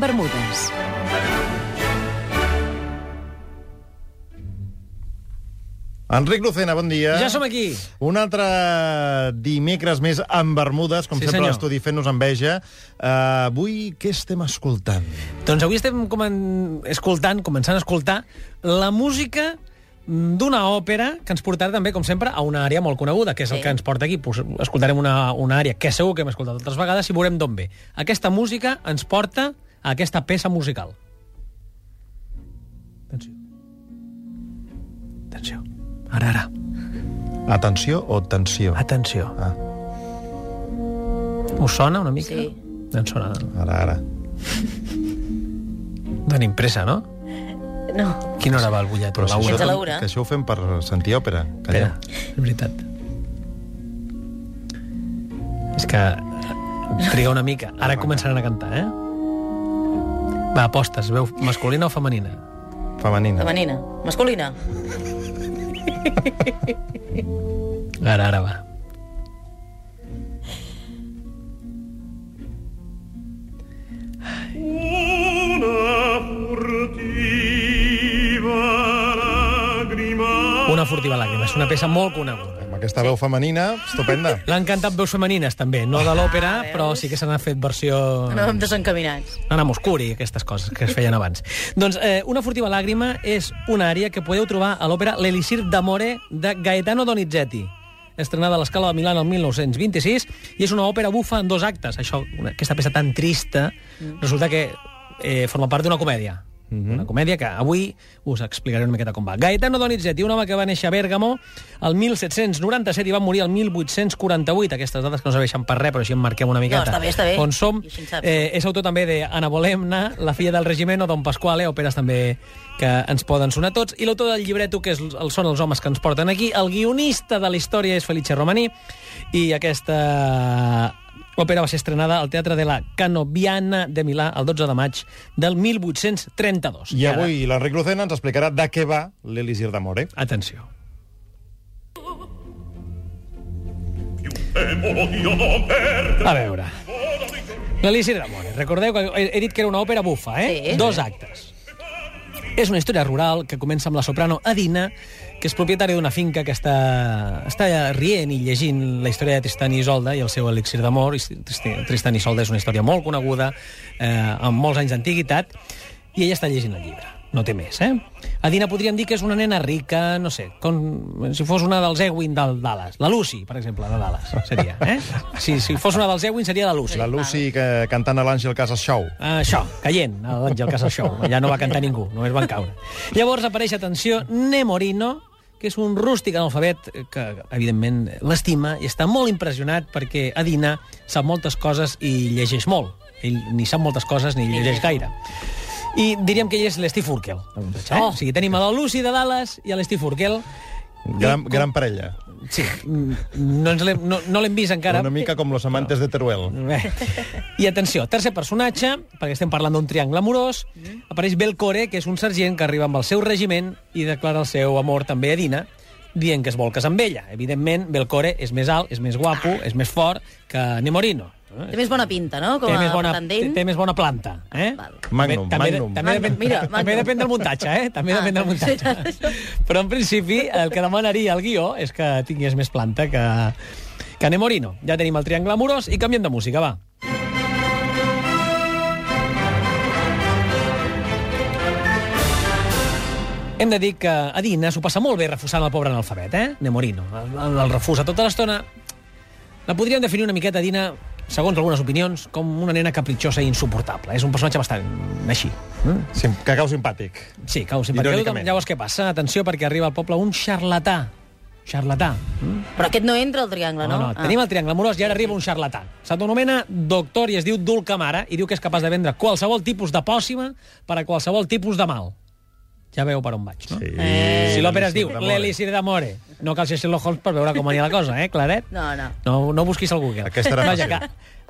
amb Bermudes. Enric Lucena, bon dia. Ja som aquí. Un altre dimecres més amb Bermudes, com Sí, sempre l'estudi fent-nos enveja. Uh, avui què estem escoltant? Doncs avui estem comen... escoltant, començant a escoltar, la música d'una òpera que ens portarà també, com sempre, a una àrea molt coneguda, que és el Sí. que ens porta aquí. Pues, escoltarem una, una àrea que segur que hem escoltat altres vegades i veurem d'on ve. Aquesta música ens porta a aquesta peça musical. Atenció. Atenció. Ara, ara. Atenció o tensió? Atenció. Ah, Us sona una mica? Sí. Ens sona. ara, ara. Tenim pressa, no? No. Quina hora va el butllet? Però La si una? Fins a això, l'una. que això ho fem per sentir òpera. Espera, Calla. és veritat. És que triga una mica. Ara començaran a cantar, eh? Va, apostes, veu masculina o femenina? Femenina. Femenina. Masculina. Ara, ara va. Una furtiva làgrima. És una peça molt coneguda. Aquesta veu femenina, estupenda. L'han cantat veus femenines, també. No de l'òpera, però sí que se n'ha fet versió... Anàvem desencaminats. Anna Moscuri, aquestes coses que es feien abans. doncs eh, Una furtiva làgrima és una àrea que podeu trobar a l'òpera L'Elisir d'Amore de Gaetano Donizetti estrenada a l'Escala de Milà el 1926, i és una òpera bufa en dos actes. Això, una, aquesta peça tan trista, resulta que eh, forma part d'una comèdia. Una comèdia que avui us explicaré una miqueta com va. Gaetano Donizetti, un home que va néixer a Bèrgamo el 1797 i va morir el 1848. Aquestes dades que no serveixen per res, però així en marquem una miqueta. està bé, està bé. On som. Eh, és autor també de Ana Bolemna, La filla del regiment o Don Pasquale, òperes també que ens poden sonar tots, i l'autor del llibreto, que és, el, són els homes que ens porten aquí, el guionista de la història és Felice Romani, i aquesta òpera va ser estrenada al Teatre de la Canobiana de Milà el 12 de maig del 1832. I avui l'Enric Lucena ens explicarà de què va l'Elisir d'Amore. Ara, atenció. A veure. L'Elísir d'Amore. Recordeu que he dit que era una òpera bufa, eh? Sí. Dos actes. És una història rural que comença amb la soprano Adina, que és propietària d'una finca que està, està rient i llegint la història de Tristan i Isolda i el seu elixir d'amor. Tristan i Isolda és una història molt coneguda, eh, amb molts anys d'antiguitat, i ella està llegint el llibre. No té més, eh? Adina podríem dir que és una nena rica, no sé, com si fos una dels Ewing del Dallas. La Lucy, per exemple, de Dallas, seria, eh? Si, si fos una dels Ewing seria la Lucy. La Lucy que, cantant a l'Àngel Casas Show. Ah, això, caient, a l'Àngel Casas Show. Allà no va cantar ningú, només van caure. Llavors apareix, atenció, Nemorino, que és un rústic analfabet que, evidentment, l'estima i està molt impressionat perquè Adina sap moltes coses i llegeix molt. Ell ni sap moltes coses ni llegeix gaire. I diríem que ell és l'Steve Urkel. Eh? Oh. O sigui, tenim a la Lucy de Dallas i a l'Steve Urkel. Gran, gran parella. Sí, mm, no l'hem no, no l'hem vist encara. Una mica com los amantes de Teruel. Bé. I atenció, tercer personatge, perquè estem parlant d'un triangle amorós, apareix Belcore, que és un sergent que arriba amb el seu regiment i declara el seu amor també a Dina, dient que es vol casar amb ella. Evidentment, Belcore és més alt, és més guapo, és més fort que Nemorino. Té més bona pinta, no? Com té, a més bona, té, té més bona planta. Eh? Val. Magnum, també, Magnum. També, Magnum, depèn, mira, també Magnum. depèn del muntatge, eh? També Ah, depèn del també muntatge. Però, en principi, el que demanaria el guió és que tingués més planta que, que Nemorino. Ja tenim el triangle amorós i canviem de música, va. Hem de dir que Adina s'ho passa molt bé refusant el pobre analfabet, eh? Nemorino. El, el, el refusa tota l'estona. La podríem definir una miqueta, Adina, segons algunes opinions, com una nena capritxosa i insuportable. És un personatge bastant així. Mm? Sim, que cau simpàtic. Sí, cau simpàtic. Irònicament. Llavors, què passa? Atenció, perquè arriba al poble un xarlatà. Xarlatà. Mm? Però aquest no entra al triangle, no? No, no, tenim el triangle amorós i ara arriba un xarlatà. S'autonomena doctor i es diu Dulcamara i diu que és capaç de vendre qualsevol tipus de pòssima per a qualsevol tipus de mal. Ja veu per on vaig, no? Sí. Eh. Si l'òpera es diu l'Elisir d'Amore, no cal ser Sherlock Holmes per veure com anirà la cosa, eh, Claret? No, no. No, no busquis al Google. Aquesta era Vaja, que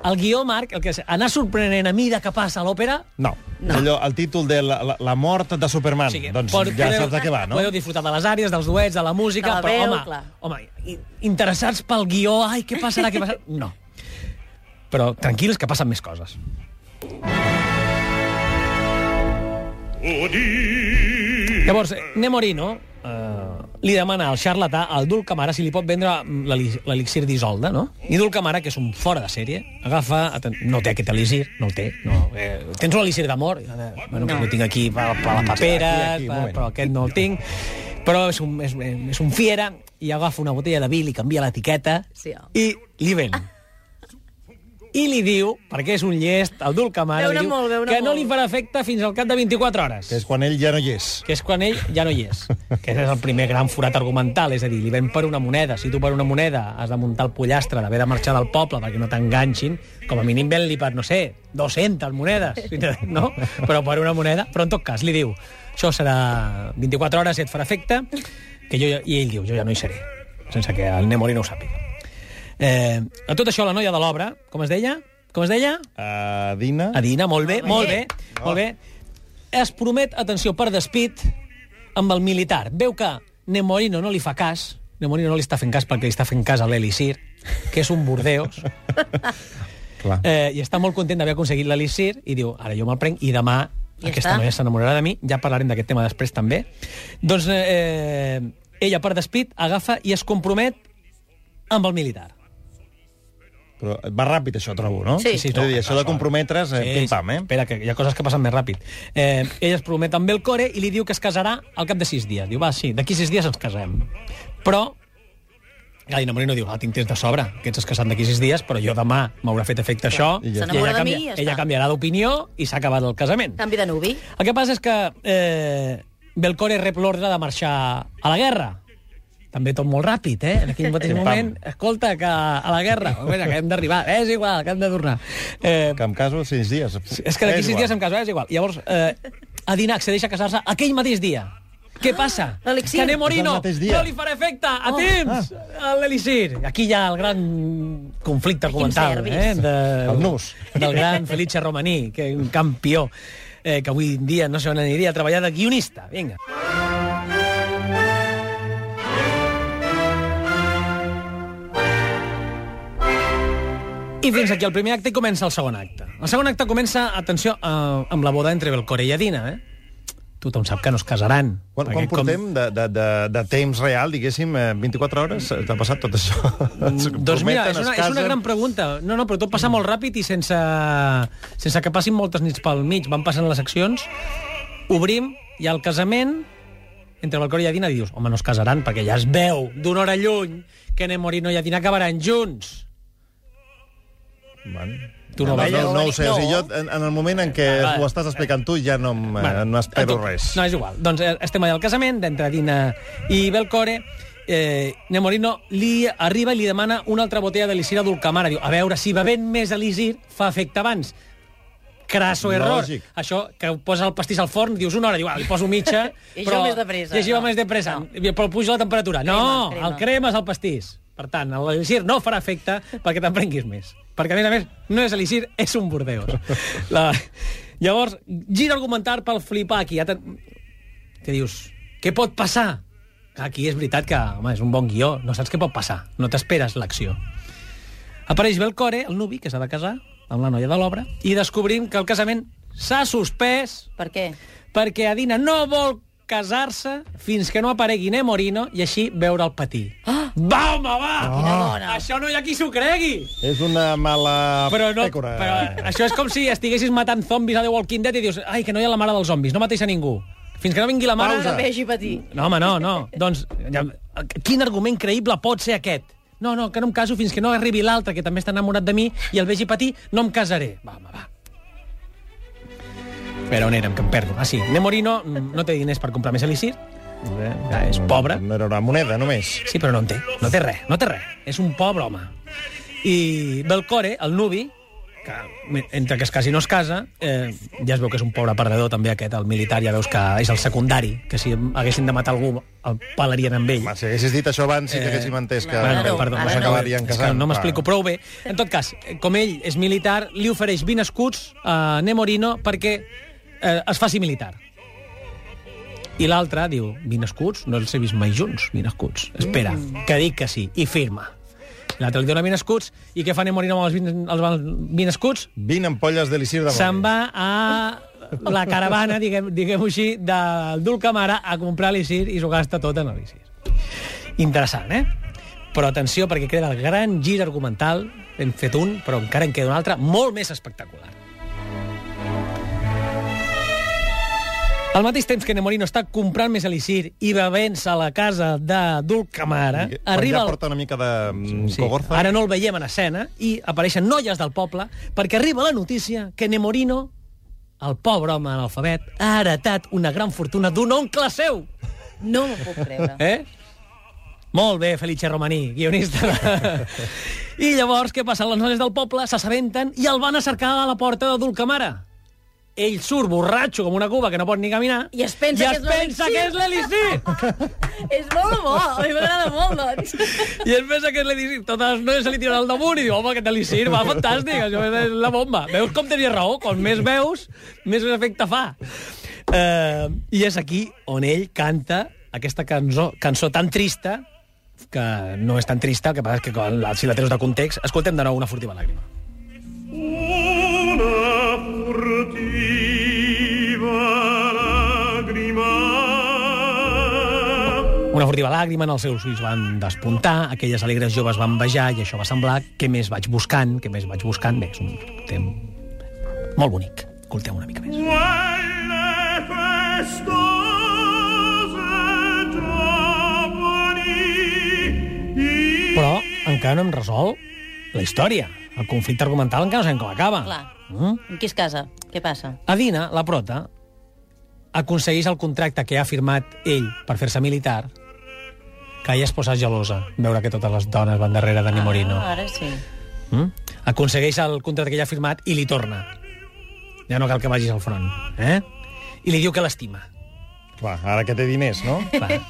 el guió, Marc, el que és anar sorprenent a mida que passa a l'òpera... No. No. Allò, el títol de la, la, la mort de Superman. doncs pot- ja saps de què va, no? Podeu disfrutar de les àrees, dels duets, de la música, De la però, veu, home, clar. home, i- interessats pel guió, ai, què passarà, què passarà... No. Però tranquils, que passen més coses. Llavors, Nemorino eh, li demana al xarlatà, al Dulcamara, si li pot vendre l'eli- l'elixir d'Isolda, no? I Dulcamara, que és un fora de sèrie, agafa... No té aquest elixir, no el té. No. Eh, tens un elixir d'amor? Eh, Bueno, no. Ho tinc aquí per, per la papera, Aquí, aquí, per, però aquest no el tinc. Però és un, és, és un fiera i agafa una botella de vi, li canvia l'etiqueta Sí, home. i li ven. I li diu, perquè és un llest, el Dulcamara, li Veu-ne diu molt, que no molt. li farà efecte fins al cap de 24 hores Que és quan ell ja no hi és. que és quan ell ja no hi és. Que és el primer gran forat argumental, és a dir, li ven per una moneda. Si tu per una moneda has de muntar el pollastre, d'haver de marxar del poble perquè no t'enganxin, com a mínim ven-li per, no sé, 200 monedes, no? Però per una moneda. Però en tot cas, li diu, això serà 24 hores i et farà efecte, que jo, i ell diu, jo ja no hi seré, sense que el Nemori no ho sàpiga. Eh, a tot això, la noia de l'obra, com es deia? Com es deia? Uh, Dina... Adina, molt bé, molt bé, bé. molt bé. Es promet, atenció, per despit, amb el militar. Veu que Nemorino no li fa cas, Nemorino no li està fent cas perquè li està fent cas a l'Elisir, que és un bordeus, Clar. eh, i està molt content d'haver aconseguit l'Elisir, i diu, ara jo me'l prenc, i demà Ja aquesta està. noia s'enamorarà de mi, ja parlarem d'aquest tema després també. Doncs eh, ella, per despit, agafa i es compromet amb el militar. Però va ràpid, això, trobo, no? Sí. És a dir, això de comprometre's, eh, pim-pam, eh? Espera, que hi ha coses que passen més ràpid. Eh, ell es promet amb Belcore i li diu que es casarà al cap de sis dies. Diu, va, sí, d'aquí sis dies ens casem. Però, Gai Namorino diu, ah, tinc temps de sobre, que ets casat d'aquí sis dies, però jo demà m'haurà fet efecte això, I ja i ella, mi canvia, i ja ella canviarà d'opinió i s'ha acabat el casament. Canvi de nuvi. El que passa és que eh, Belcore rep l'ordre de marxar a la guerra. També tot molt ràpid, eh? En aquell mateix moment, escolta, que a la guerra, bueno, que hem d'arribar, eh, és igual, que hem de tornar. Eh, Que em caso sis dies. és que d'aquí sis dies em caso, eh? és igual. Llavors, eh, Adina accedeix a casar-se aquell mateix dia. Què passa? L'elixir. Que mateix dia. no li farà efecte a Oh. temps a l'elixir. Aquí hi ha el gran conflicte A argumental eh? de, El nus. del gran Felice Romaní, que és un campió eh, que avui en dia no sé on aniria a treballar de guionista. Vinga. I fins aquí el primer acte i comença el segon acte. El segon acte comença, atenció, eh, amb la boda entre Belcore i Adina, eh? Tothom sap que no es casaran. Quan, quan portem de, de, de, de temps real, diguéssim, eh, 24 hores, t'ha passat tot això? Es Doncs mira, és una, és una gran pregunta. No, no, però tot passa molt ràpid i sense, sense que passin moltes nits pel mig. Van passant les seccions, obrim, i al casament, entre Balcor i Adina, dius, home, no es casaran, perquè ja es veu d'una hora lluny que Nemorino i Adina acabaran junts. Bueno. Tu no no, no, no ho sé, no. o sigui, jo en, en el moment en què Ah, ho estàs explicant tu ja no, em- eh, no espero res. No, és igual. Doncs eh, estem allà al casament d'entre Adina i Belcore. Eh, Nemorino li arriba i li demana una altra botella d'elixir a Dulcamara. Diu, a veure, si bevent més elixir fa efecte abans. Crasso error. Lògic. Això, que posa el pastís al forn, dius una hora, diu, ah, li poso mitja, I això més de pressa, I així va no. més de pressa. No. Però puja la temperatura. no, Crema, crema. el cremes al pastís. Per tant, l'elixir no farà efecte perquè te'n prenguis més. Perquè, a més a més, no és elixir, és un bordeus. La... Llavors, gira argumentar pel flipar aquí. Ja te... que dius, què pot passar? Aquí és veritat que, home, és un bon guió. No saps què pot passar. No t'esperes l'acció. Apareix Belcore, el nuvi, que s'ha de casar, amb la noia de l'obra, i descobrim que el casament s'ha suspès Per què? perquè Adina no vol casar-se fins que no aparegui Nemorino i així veure el patí. Ah! Va, home, va! Quina dona. Això no hi ha qui s'ho cregui! És una mala Però, no, pècora. però això és com si estiguessis matant zombis a The Walking Dead i dius ai, que no hi ha la mare dels zombis, no mateix a ningú. Fins que no vingui la mare... Pausa. Que vegi patir. No, home, no, no. doncs, ja, quin argument creïble pot ser aquest? No, no, que no em caso fins que no arribi l'altre, que també està enamorat de mi, i el vegi patir, no em casaré. Va, home, va. Però on érem, que em perdo? Ah, sí, Nemorino no té diners per comprar més elixir, eh, ja és pobre, No era una moneda, només. Sí, però no en té. No té res, no té res. És un pobre home. I Belcore, el nuvi, que entre que es casi no es casa, eh, ja es veu que és un pobre perdedor també aquest, el militar, ja veus que és el secundari, que si haguessin de matar algú el pelarien amb ell. Home, si haguessis dit això abans, que Eh, haguéssim entès que Bueno, no, perdó, no no. s'acabarien que casant. no m'explico prou bé. En tot cas, com ell és militar, li ofereix 20 escuts a Nemorino perquè eh, es faci militar. I l'altre diu, 20 escuts? No els he vist mai junts, 20 escuts. Espera, que dic que sí, i firma. L'altre li dona 20 escuts, i què fa Nemorino amb els 20, els 20 escuts? 20 ampolles d'elixir de Se'n va a la caravana, diguem- diguem-ho així, del Dulcamara a comprar l'Isir i s'ho gasta tot en l'Isir. Interessant, eh? Però atenció, perquè queda el gran gir argumental, hem fet un, però encara en queda un altre, molt més espectacular. Al mateix temps que Nemorino està comprant més elixir i bevent-se a la casa de Dulcamara, Quan arriba ja porta una mica de mm, Sí, cogorza. ara no el veiem en escena i apareixen noies del poble perquè arriba la notícia que Nemorino, el pobre home analfabet, ha heretat una gran fortuna d'un oncle seu. No m'ho puc creure. Eh? Molt bé, Felice Romaní, guionista. I llavors, què passa? Les noies del poble s'assabenten i el van a cercar a la porta de Dulcamara. Ell surt borratxo com una cuba que no pot ni caminar I es pensa i que es és pensa que és l'Elisir. És molt bo, a mi m'agrada molt, doncs. I es pensa que és l'Elisir. Totes les noies se li tiren al damunt i diu, home, aquest Elisir va fantàstic, això és la bomba. Veus com tenia raó? Com més veus, més efecte fa. Uh, I és aquí on ell canta aquesta cançó, cançó tan trista que no és tan trista, el que passa és que quan, si la treus de context, escoltem de nou una furtiva làgrima. Una furtiva làgrima, en els seus ulls van despuntar, aquelles alegres joves van bajar i això va semblar què més vaig buscant, què més vaig buscant. Bé, és un temps molt bonic. Escolteu una mica més. quelle festose giovani Però encara no hem resolt la història. El conflicte argumental encara no sabem com acaba. Clar. Mm? Amb qui es casa? Què passa? Adina, la prota, aconsegueix el contracte que ha firmat ell per fer-se militar, que ella es posa gelosa, veure que totes les dones van darrere de Nimorino. Ah, ara sí. Mm? Aconsegueix el contracte que ella ha firmat i li torna. Ja no cal que vagis al front. Eh? I li diu que l'estima. Clar, ara que té diners, no? Clar.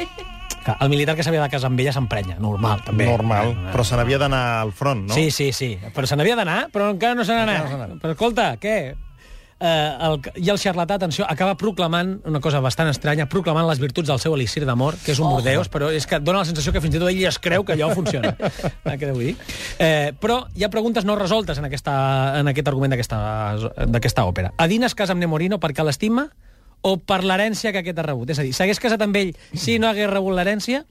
Clar, el militar que s'havia de casar amb ella s'emprenya. Normal, també. Normal. Però se n'havia d'anar al front, no? Sí, sí, sí. Però se n'havia d'anar, però encara no se n'ha no anat. anat. Però escolta, què? Eh, el, I el xarlatà, atenció, acaba proclamant una cosa bastant estranya, proclamant les virtuts del seu elixir d'amor, que és un oh. bordeus, però és que dona la sensació que fins i tot ell es creu que allò funciona. eh, què vull dir? Eh, però hi ha preguntes no resoltes en, aquesta, en aquest argument d'aquesta d'aquesta òpera. Adina es casa amb Nemorino perquè l'estima o per l'herència que aquest ha rebut? És a dir, s'hagués casat amb ell si no hagués rebut l'herència?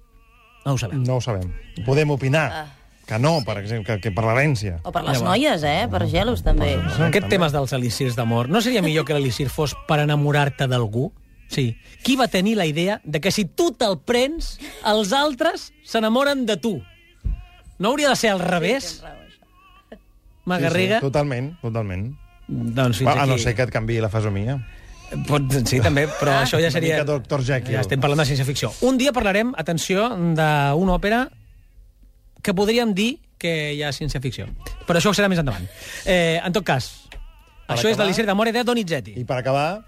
No ho sabem. No ho sabem. Podem opinar. Ah. Que no, per exemple, que, que per l'herència. O per les Llavors. noies, eh? Per gelos, també. Aquest tema dels elixirs d'amor, no seria millor que l'elixir fos per enamorar-te d'algú? Sí. Qui va tenir la idea de que si tu te'l prens, els altres s'enamoren de tu? No hauria de ser al revés. Magarriga? Sí, sí, totalment, totalment. Doncs fins Va, a aquí. no ser que et canviï la fesomia. Pot, sí, també, però això ja Una seria... mica Dr. Jekyll. Ja estem parlant de ciència-ficció. Un dia parlarem, atenció, d'una òpera que podríem dir que hi ha ciència-ficció. Però això serà més endavant. Eh, en tot cas, Per això és acabar- l'Elisir d'Amore de Donizetti. I per acabar,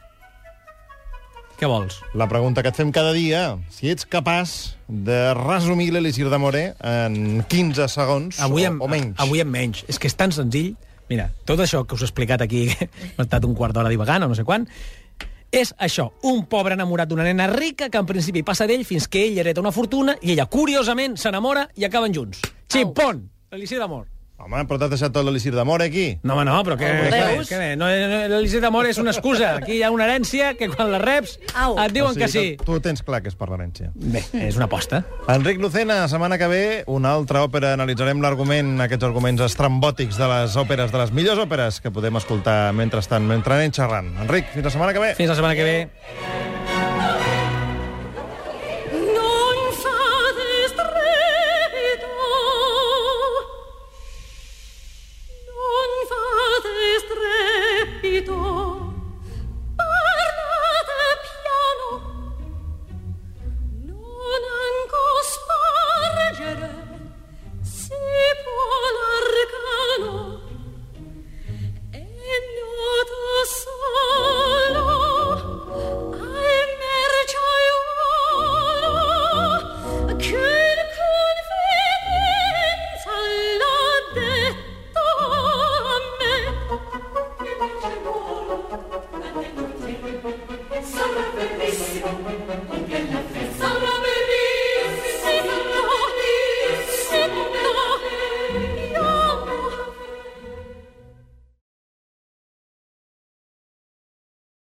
Què vols? la pregunta que et fem cada dia, si ets capaç de resumir l'Elisir d'Amore en 15 segons Avui o, en, o menys. Avui en menys. És que és tan senzill. Mira, tot això que us he explicat aquí, hem estat un quart d'hora divagant o no sé quan, és això, un pobre enamorat d'una nena rica que en principi passa d'ell fins que ell hereta una fortuna i ella, curiosament, s'enamora i acaben junts. Ximpon! L'Elisir d'amor. Home, però t'has deixat tot l'Elisir d'Amore aquí? No, home, no, però què, què, no, no, l'Elisir d'amor és una excusa. Aquí hi ha una herència que quan la reps Au. et diuen O sigui que sí. Tu tens clar que és per l'herència. Bé, és una aposta. Enric Lucena, setmana que ve, una altra òpera. Analitzarem l'argument, aquests arguments estrambòtics de les òperes, de les millors òperes que podem escoltar mentrestant, mentre anem xerrant. Enric, fins la setmana que ve. Fins la setmana que ve.